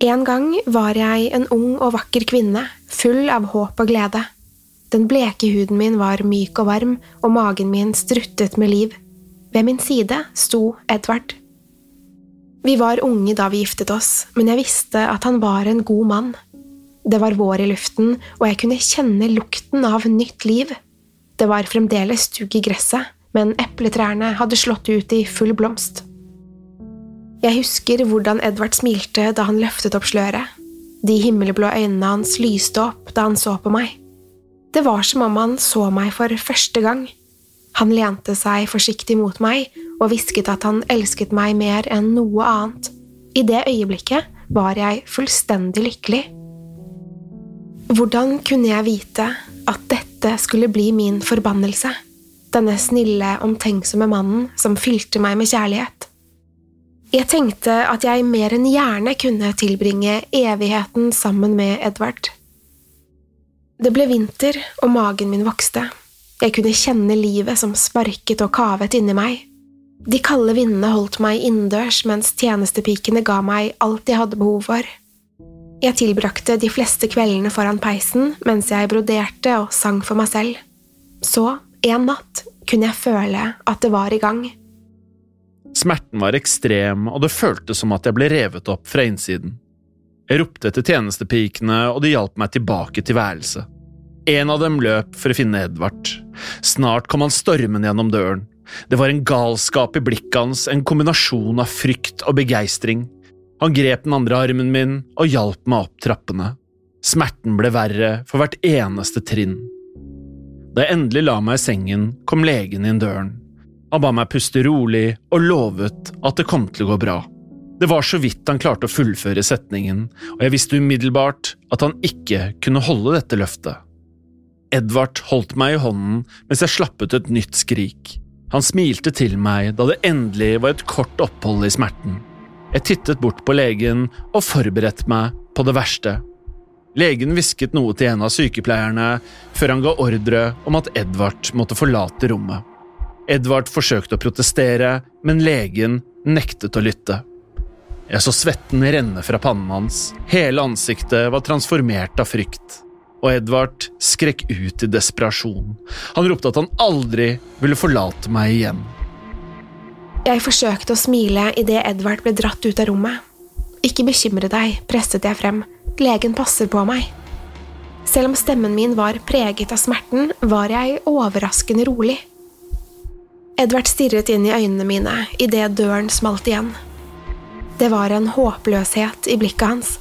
En gang var jeg en ung og vakker kvinne, full av håp og glede. Den bleke huden min var myk og varm, og magen min struttet med liv. Ved min side sto Edvard. Vi var unge da vi giftet oss, men jeg visste at han var en god mann. Det var vår i luften, og jeg kunne kjenne lukten av nytt liv. Det var fremdeles stugg i gresset, men epletrærne hadde slått ut i full blomst. Jeg husker hvordan Edvard smilte da han løftet opp sløret. De himmelblå øynene hans lyste opp da han så på meg. Det var som om han så meg for første gang. Han lente seg forsiktig mot meg og hvisket at han elsket meg mer enn noe annet. I det øyeblikket var jeg fullstendig lykkelig. Hvordan kunne jeg vite at dette skulle bli min forbannelse? Denne snille, omtenksomme mannen som fylte meg med kjærlighet. Jeg tenkte at jeg mer enn gjerne kunne tilbringe evigheten sammen med Edvard. Det ble vinter, og magen min vokste. Jeg kunne kjenne livet som sparket og kavet inni meg. De kalde vindene holdt meg innendørs mens tjenestepikene ga meg alt jeg hadde behov for. Jeg tilbrakte de fleste kveldene foran peisen mens jeg broderte og sang for meg selv. Så, en natt, kunne jeg føle at det var i gang. Smerten var ekstrem, og det føltes som at jeg ble revet opp fra innsiden. Jeg ropte etter tjenestepikene, og de hjalp meg tilbake til værelset. En av dem løp for å finne Edvard. Snart kom han stormende gjennom døren. Det var en galskap i blikket hans, en kombinasjon av frykt og begeistring. Han grep den andre armen min og hjalp meg opp trappene. Smerten ble verre for hvert eneste trinn. Da jeg endelig la meg i sengen, kom legen inn døren. Han ba meg puste rolig og lovet at det kom til å gå bra. Det var så vidt han klarte å fullføre setningen, og jeg visste umiddelbart at han ikke kunne holde dette løftet. Edvard holdt meg i hånden mens jeg slapp ut et nytt skrik. Han smilte til meg da det endelig var et kort opphold i smerten. Jeg tittet bort på legen og forberedte meg på det verste. Legen hvisket noe til en av sykepleierne før han ga ordre om at Edvard måtte forlate rommet. Edvard forsøkte å protestere, men legen nektet å lytte. Jeg så svetten renne fra pannen hans, hele ansiktet var transformert av frykt, og Edvard skrek ut i desperasjon. Han ropte at han aldri ville forlate meg igjen. Jeg forsøkte å smile idet Edvard ble dratt ut av rommet. Ikke bekymre deg, presset jeg frem, legen passer på meg. Selv om stemmen min var preget av smerten, var jeg overraskende rolig. Edvard stirret inn i øynene mine idet døren smalt igjen. Det var en håpløshet i blikket hans.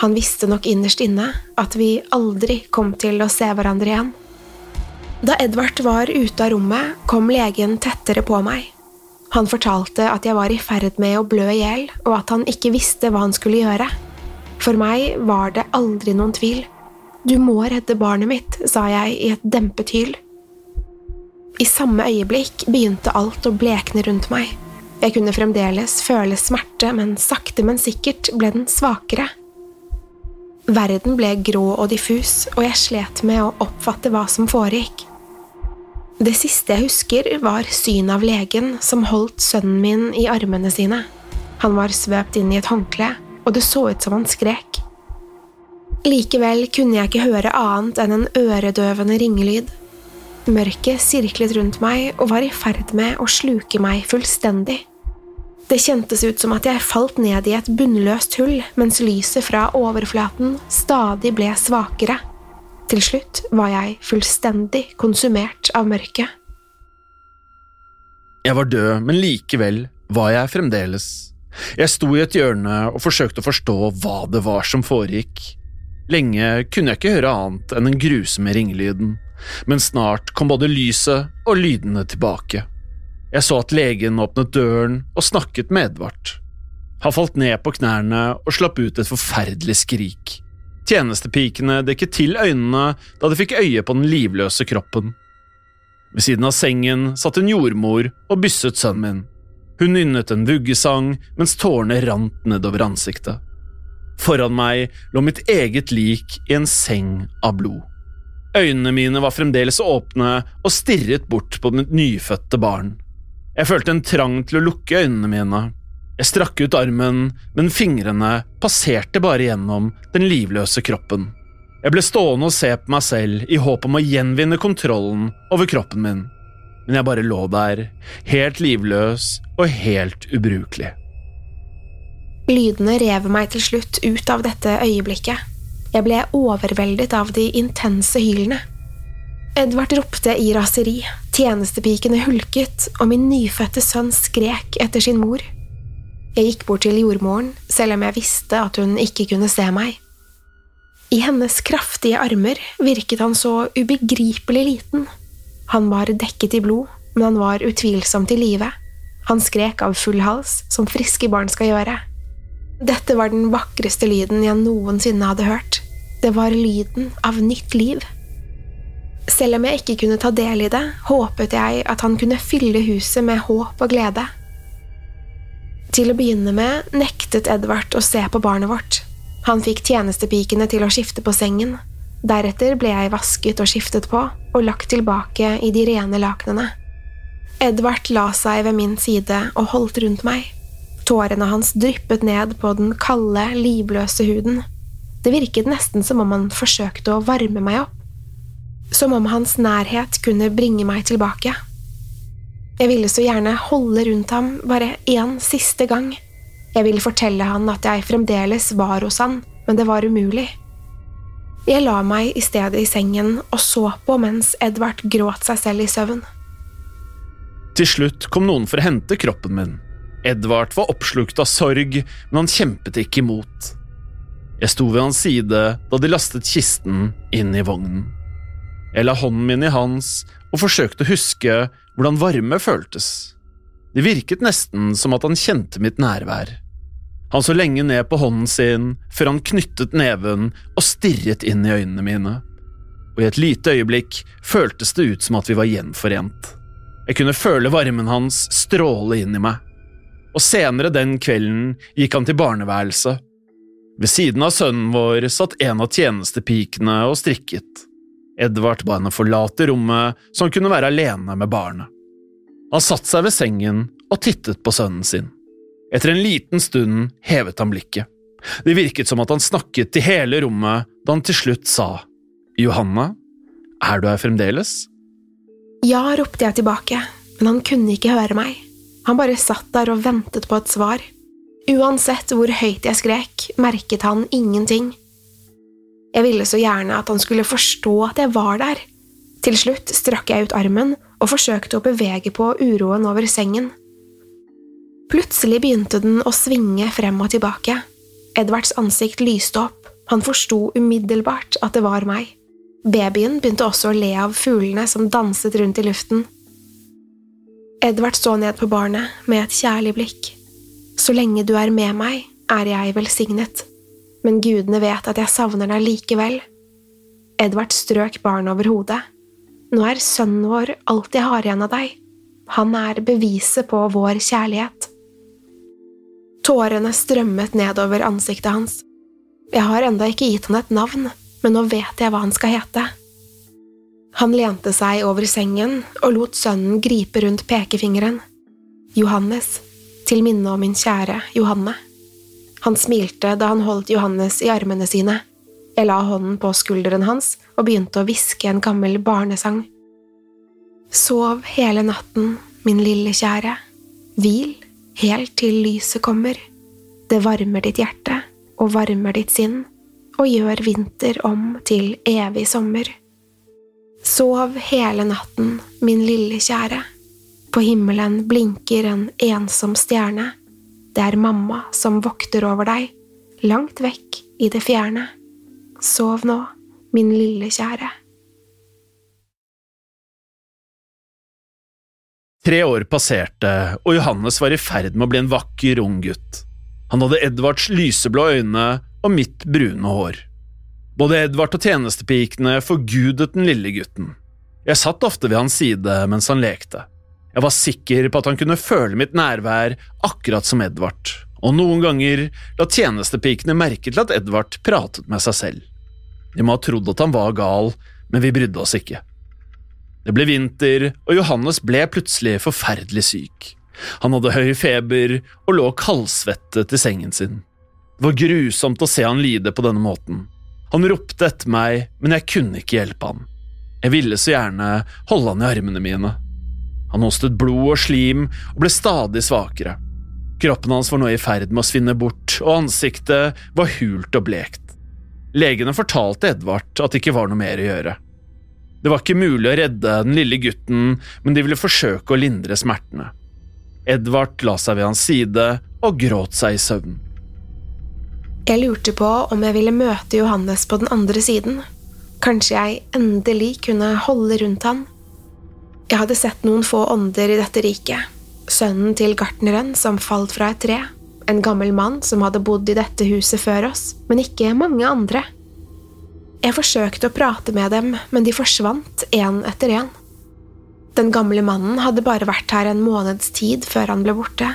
Han visste nok innerst inne at vi aldri kom til å se hverandre igjen. Da Edvard var ute av rommet, kom legen tettere på meg. Han fortalte at jeg var i ferd med å blø i hjel, og at han ikke visste hva han skulle gjøre. For meg var det aldri noen tvil. Du må redde barnet mitt, sa jeg i et dempet hyl. I samme øyeblikk begynte alt å blekne rundt meg. Jeg kunne fremdeles føle smerte, men sakte, men sikkert ble den svakere. Verden ble grå og diffus, og jeg slet med å oppfatte hva som foregikk. Det siste jeg husker, var synet av legen som holdt sønnen min i armene sine. Han var svøpt inn i et håndkle, og det så ut som han skrek. Likevel kunne jeg ikke høre annet enn en øredøvende ringelyd. Mørket sirklet rundt meg og var i ferd med å sluke meg fullstendig. Det kjentes ut som at jeg falt ned i et bunnløst hull mens lyset fra overflaten stadig ble svakere. Til slutt var jeg fullstendig konsumert av mørket. Jeg var død, men likevel var jeg fremdeles. Jeg sto i et hjørne og forsøkte å forstå hva det var som foregikk. Lenge kunne jeg ikke høre annet enn den grusomme ringelyden, men snart kom både lyset og lydene tilbake. Jeg så at legen åpnet døren og snakket med Edvard. Han falt ned på knærne og slapp ut et forferdelig skrik. Tjenestepikene dekket til øynene da de fikk øye på den livløse kroppen. Ved siden av sengen satt en jordmor og bysset sønnen min. Hun nynnet en vuggesang mens tårene rant nedover ansiktet. Foran meg lå mitt eget lik i en seng av blod. Øynene mine var fremdeles åpne og stirret bort på mitt nyfødte barn. Jeg følte en trang til å lukke øynene mine. Jeg strakk ut armen, men fingrene passerte bare gjennom den livløse kroppen. Jeg ble stående og se på meg selv i håp om å gjenvinne kontrollen over kroppen min, men jeg bare lå der, helt livløs og helt ubrukelig. Lydene rev meg til slutt ut av dette øyeblikket. Jeg ble overveldet av de intense hylene. Edvard ropte i raseri, tjenestepikene hulket, og min nyfødte sønn skrek etter sin mor. Jeg gikk bort til jordmoren, selv om jeg visste at hun ikke kunne se meg. I hennes kraftige armer virket han så ubegripelig liten. Han var dekket i blod, men han var utvilsomt i live. Han skrek av full hals, som friske barn skal gjøre. Dette var den vakreste lyden jeg noensinne hadde hørt. Det var lyden av nytt liv. Selv om jeg ikke kunne ta del i det, håpet jeg at han kunne fylle huset med håp og glede. Til å begynne med nektet Edvard å se på barnet vårt. Han fikk tjenestepikene til å skifte på sengen. Deretter ble jeg vasket og skiftet på, og lagt tilbake i de rene lakenene. Edvard la seg ved min side og holdt rundt meg. Tårene hans dryppet ned på den kalde, livløse huden. Det virket nesten som om han forsøkte å varme meg opp som om hans nærhet kunne bringe meg tilbake. Jeg ville så gjerne holde rundt ham bare én siste gang. Jeg ville fortelle han at jeg fremdeles var hos han, men det var umulig. Jeg la meg i stedet i sengen og så på mens Edvard gråt seg selv i søvn. Til slutt kom noen for å hente kroppen min. Edvard var oppslukt av sorg, men han kjempet ikke imot. Jeg sto ved hans side da de lastet kisten inn i vognen. Jeg la hånden min i hans og forsøkte å huske hvordan varme føltes. Det virket nesten som at han kjente mitt nærvær. Han så lenge ned på hånden sin før han knyttet neven og stirret inn i øynene mine. Og i et lite øyeblikk føltes det ut som at vi var gjenforent. Jeg kunne føle varmen hans stråle inn i meg. Og senere den kvelden gikk han til barneværelset. Ved siden av sønnen vår satt en av tjenestepikene og strikket. Edvard ba henne forlate rommet så han kunne være alene med barnet. Han satte seg ved sengen og tittet på sønnen sin. Etter en liten stund hevet han blikket. Det virket som at han snakket til hele rommet da han til slutt sa Johanna, er du her fremdeles? Ja, ropte jeg tilbake, men han kunne ikke høre meg. Han bare satt der og ventet på et svar. Uansett hvor høyt jeg skrek, merket han ingenting. Jeg ville så gjerne at han skulle forstå at jeg var der. Til slutt strakk jeg ut armen og forsøkte å bevege på uroen over sengen. Plutselig begynte den å svinge frem og tilbake. Edvards ansikt lyste opp, han forsto umiddelbart at det var meg. Babyen begynte også å le av fuglene som danset rundt i luften. Edvard så ned på barnet med et kjærlig blikk. Så lenge du er med meg, er jeg velsignet, men gudene vet at jeg savner deg likevel. Edvard strøk barnet over hodet. Nå er sønnen vår alt jeg har igjen av deg. Han er beviset på vår kjærlighet. Tårene strømmet nedover ansiktet hans. Jeg har enda ikke gitt han et navn, men nå vet jeg hva han skal hete. Han lente seg over sengen og lot sønnen gripe rundt pekefingeren. Johannes, til minne om min kjære Johanne. Han smilte da han holdt Johannes i armene sine. Jeg la hånden på skulderen hans og begynte å hviske en gammel barnesang. Sov hele natten, min lille kjære. Hvil helt til lyset kommer. Det varmer ditt hjerte og varmer ditt sinn og gjør vinter om til evig sommer. Sov hele natten, min lille kjære. På himmelen blinker en ensom stjerne. Det er mamma som vokter over deg, langt vekk i det fjerne. Sov nå, min lille kjære. Tre år passerte, og Johannes var i ferd med å bli en vakker, ung gutt. Han hadde Edvards lyseblå øyne og mitt brune hår. Både Edvard og tjenestepikene forgudet den lille gutten. Jeg satt ofte ved hans side mens han lekte. Jeg var sikker på at han kunne føle mitt nærvær akkurat som Edvard, og noen ganger la tjenestepikene merke til at Edvard pratet med seg selv. De må ha trodd at han var gal, men vi brydde oss ikke. Det ble vinter, og Johannes ble plutselig forferdelig syk. Han hadde høy feber og lå kaldsvettet i sengen sin. Det var grusomt å se han lide på denne måten. Han ropte etter meg, men jeg kunne ikke hjelpe han. Jeg ville så gjerne holde han i armene mine. Han hostet blod og slim og ble stadig svakere. Kroppen hans var nå i ferd med å svinne bort, og ansiktet var hult og blekt. Legene fortalte Edvard at det ikke var noe mer å gjøre. Det var ikke mulig å redde den lille gutten, men de ville forsøke å lindre smertene. Edvard la seg ved hans side og gråt seg i søvn. Jeg lurte på om jeg ville møte Johannes på den andre siden. Kanskje jeg endelig kunne holde rundt han. Jeg hadde sett noen få ånder i dette riket. Sønnen til gartneren som falt fra et tre. En gammel mann som hadde bodd i dette huset før oss, men ikke mange andre. Jeg forsøkte å prate med dem, men de forsvant én etter én. Den gamle mannen hadde bare vært her en måneds tid før han ble borte.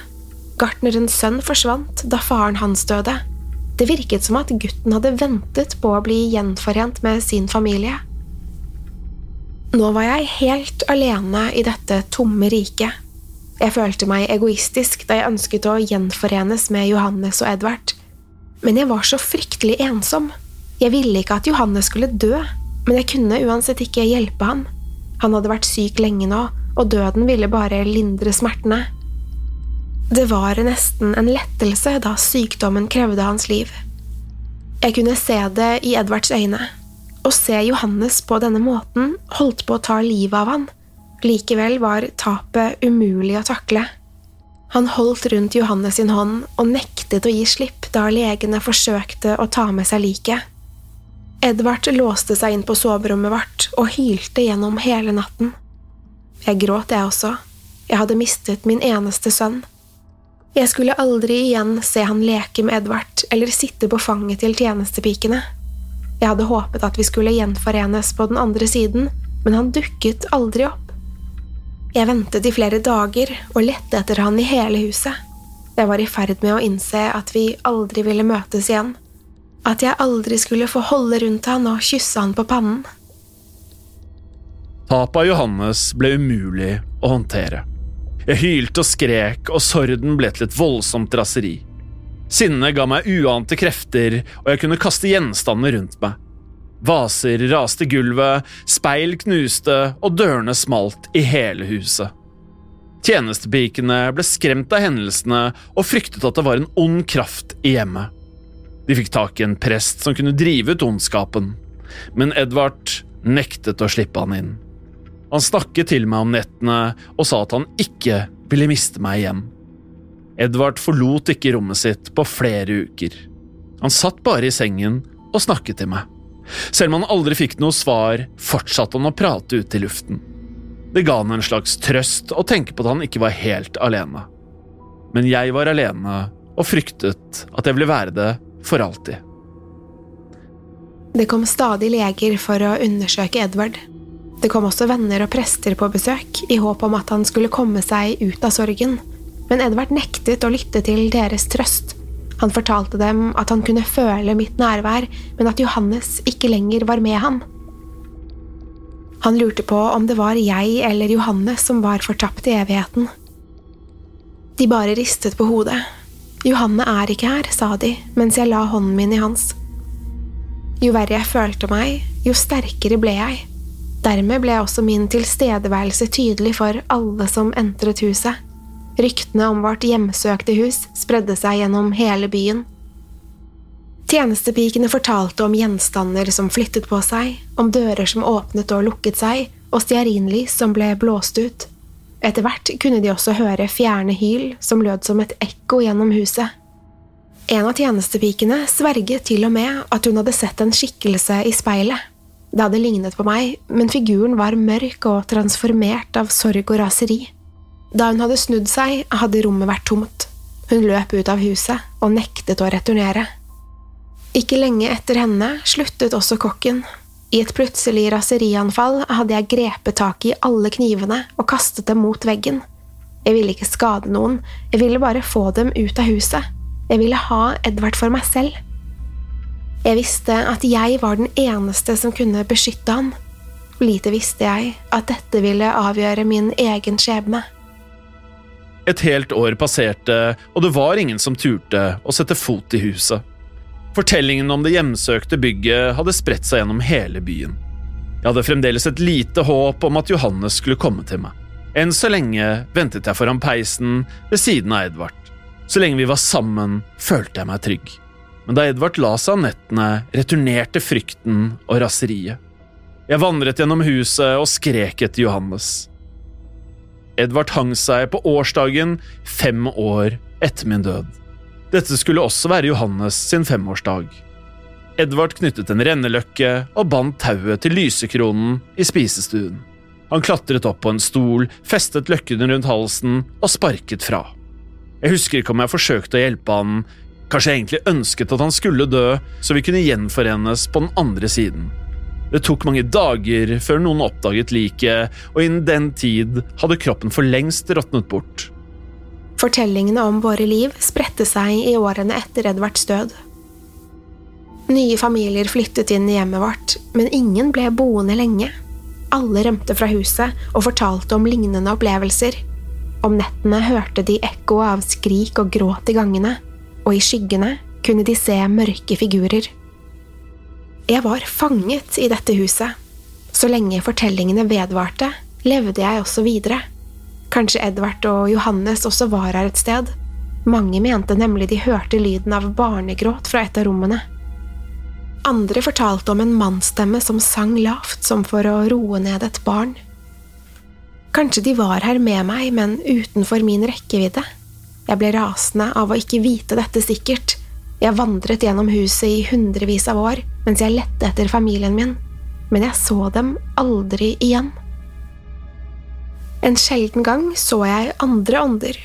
Gartnerens sønn forsvant da faren hans døde. Det virket som at gutten hadde ventet på å bli gjenforent med sin familie. Nå var jeg helt alene i dette tomme riket. Jeg følte meg egoistisk da jeg ønsket å gjenforenes med Johannes og Edvard. Men jeg var så fryktelig ensom. Jeg ville ikke at Johannes skulle dø, men jeg kunne uansett ikke hjelpe ham. Han hadde vært syk lenge nå, og døden ville bare lindre smertene. Det var nesten en lettelse da sykdommen krevde hans liv. Jeg kunne se det i Edvards øyne. Å se Johannes på denne måten holdt på å ta livet av han. Likevel var tapet umulig å takle. Han holdt rundt Johannes sin hånd og nektet å gi slipp da legene forsøkte å ta med seg liket. Edvard låste seg inn på soverommet vårt og hylte gjennom hele natten. Jeg gråt, jeg også. Jeg hadde mistet min eneste sønn. Jeg skulle aldri igjen se han leke med Edvard eller sitte på fanget til tjenestepikene. Jeg hadde håpet at vi skulle gjenforenes på den andre siden, men han dukket aldri opp. Jeg ventet i flere dager og lette etter han i hele huset. Jeg var i ferd med å innse at vi aldri ville møtes igjen, at jeg aldri skulle få holde rundt han og kysse han på pannen. Tapet av Johannes ble umulig å håndtere. Jeg hylte og skrek, og sorden ble til et voldsomt raseri. Sinnet ga meg uante krefter, og jeg kunne kaste gjenstander rundt meg. Vaser raste i gulvet, speil knuste, og dørene smalt i hele huset. Tjenestepikene ble skremt av hendelsene og fryktet at det var en ond kraft i hjemmet. De fikk tak i en prest som kunne drive ut ondskapen, men Edvard nektet å slippe han inn. Han snakket til meg om nettene og sa at han ikke ville miste meg igjen. Edvard forlot ikke rommet sitt på flere uker. Han satt bare i sengen og snakket til meg. Selv om han aldri fikk noe svar, fortsatte han å prate ut i luften. Det ga han en slags trøst å tenke på at han ikke var helt alene. Men jeg var alene og fryktet at jeg ville være det for alltid. Det kom stadig leger for å undersøke Edvard. Det kom også venner og prester på besøk, i håp om at han skulle komme seg ut av sorgen, men Edvard nektet å lytte til deres trøst. Han fortalte dem at han kunne føle mitt nærvær, men at Johannes ikke lenger var med ham. Han lurte på om det var jeg eller Johannes som var fortapt i evigheten. De bare ristet på hodet. Johanne er ikke her, sa de mens jeg la hånden min i hans. Jo verre jeg følte meg, jo sterkere ble jeg. Dermed ble også min tilstedeværelse tydelig for alle som entret huset. Ryktene om vårt hjemsøkte hus spredde seg gjennom hele byen. Tjenestepikene fortalte om gjenstander som flyttet på seg, om dører som åpnet og lukket seg, og stearinlys som ble blåst ut. Etter hvert kunne de også høre fjerne hyl som lød som et ekko gjennom huset. En av tjenestepikene sverget til og med at hun hadde sett en skikkelse i speilet. Det hadde lignet på meg, men figuren var mørk og transformert av sorg og raseri. Da hun hadde snudd seg, hadde rommet vært tomt. Hun løp ut av huset og nektet å returnere. Ikke lenge etter henne sluttet også kokken, i et plutselig raserianfall hadde jeg grepet tak i alle knivene og kastet dem mot veggen. Jeg ville ikke skade noen, jeg ville bare få dem ut av huset. Jeg ville ha Edvard for meg selv. Jeg visste at jeg var den eneste som kunne beskytte ham. Lite visste jeg at dette ville avgjøre min egen skjebne. Et helt år passerte, og det var ingen som turte å sette fot i huset. Fortellingen om det hjemsøkte bygget hadde spredt seg gjennom hele byen. Jeg hadde fremdeles et lite håp om at Johannes skulle komme til meg. Enn så lenge ventet jeg foran peisen ved siden av Edvard. Så lenge vi var sammen, følte jeg meg trygg. Men da Edvard la seg om nettene, returnerte frykten og raseriet. Jeg vandret gjennom huset og skrek etter Johannes. Edvard hang seg på årsdagen fem år etter min død. Dette skulle også være Johannes sin femårsdag. Edvard knyttet en renneløkke og bandt tauet til lysekronen i spisestuen. Han klatret opp på en stol, festet løkken rundt halsen og sparket fra. Jeg husker ikke om jeg forsøkte å hjelpe han, kanskje jeg egentlig ønsket at han skulle dø, så vi kunne gjenforenes på den andre siden. Det tok mange dager før noen oppdaget liket, og innen den tid hadde kroppen for lengst råtnet bort. Fortellingene om våre liv spredte seg i årene etter Edvards død. Nye familier flyttet inn i hjemmet vårt, men ingen ble boende lenge. Alle rømte fra huset og fortalte om lignende opplevelser. Om nettene hørte de ekkoet av skrik og gråt i gangene, og i skyggene kunne de se mørke figurer. Jeg var fanget i dette huset. Så lenge fortellingene vedvarte, levde jeg også videre. Kanskje Edvard og Johannes også var her et sted. Mange mente nemlig de hørte lyden av barnegråt fra et av rommene. Andre fortalte om en mannsstemme som sang lavt, som for å roe ned et barn. Kanskje de var her med meg, men utenfor min rekkevidde. Jeg ble rasende av å ikke vite dette sikkert. Jeg vandret gjennom huset i hundrevis av år mens jeg lette etter familien min, men jeg så dem aldri igjen. En sjelden gang så jeg andre ånder.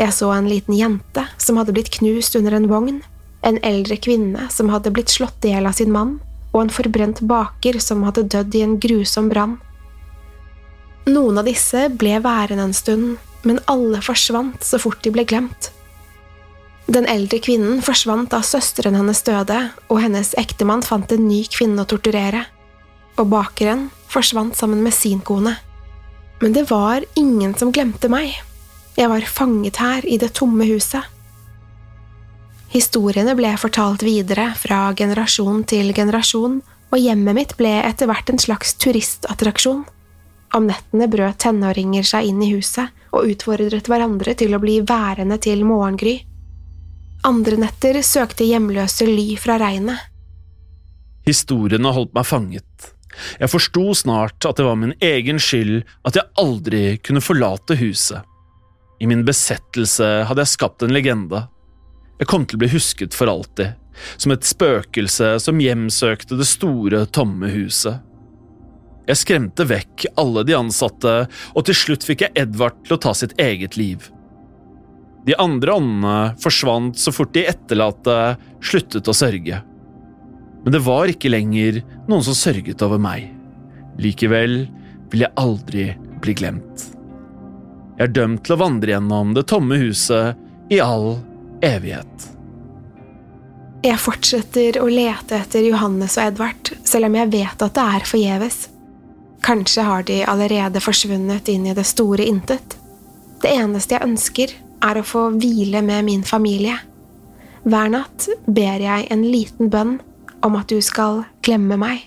Jeg så en liten jente som hadde blitt knust under en vogn, en eldre kvinne som hadde blitt slått i hjel av sin mann, og en forbrent baker som hadde dødd i en grusom brann. Noen av disse ble værende en stund, men alle forsvant så fort de ble glemt. Den eldre kvinnen forsvant da søsteren hennes døde, og hennes ektemann fant en ny kvinne å torturere. Og bakeren forsvant sammen med sin kone. Men det var ingen som glemte meg. Jeg var fanget her i det tomme huset. Historiene ble fortalt videre fra generasjon til generasjon, og hjemmet mitt ble etter hvert en slags turistattraksjon. Om nettene brøt tenåringer seg inn i huset og utfordret hverandre til å bli værende til morgengry. Andre netter søkte hjemløse ly fra regnet. Historiene holdt meg fanget. Jeg forsto snart at det var min egen skyld at jeg aldri kunne forlate huset. I min besettelse hadde jeg skapt en legende. Jeg kom til å bli husket for alltid, som et spøkelse som hjemsøkte det store, tomme huset. Jeg skremte vekk alle de ansatte, og til slutt fikk jeg Edvard til å ta sitt eget liv. De andre åndene forsvant så fort de etterlatte sluttet å sørge. Men det var ikke lenger noen som sørget over meg. Likevel vil jeg aldri bli glemt. Jeg er dømt til å vandre gjennom det tomme huset i all evighet. Jeg fortsetter å lete etter Johannes og Edvard, selv om jeg vet at det er forgjeves. Kanskje har de allerede forsvunnet inn i det store intet. Det eneste jeg ønsker, er å få hvile med min familie. Hver natt ber jeg en liten bønn om at du skal glemme meg.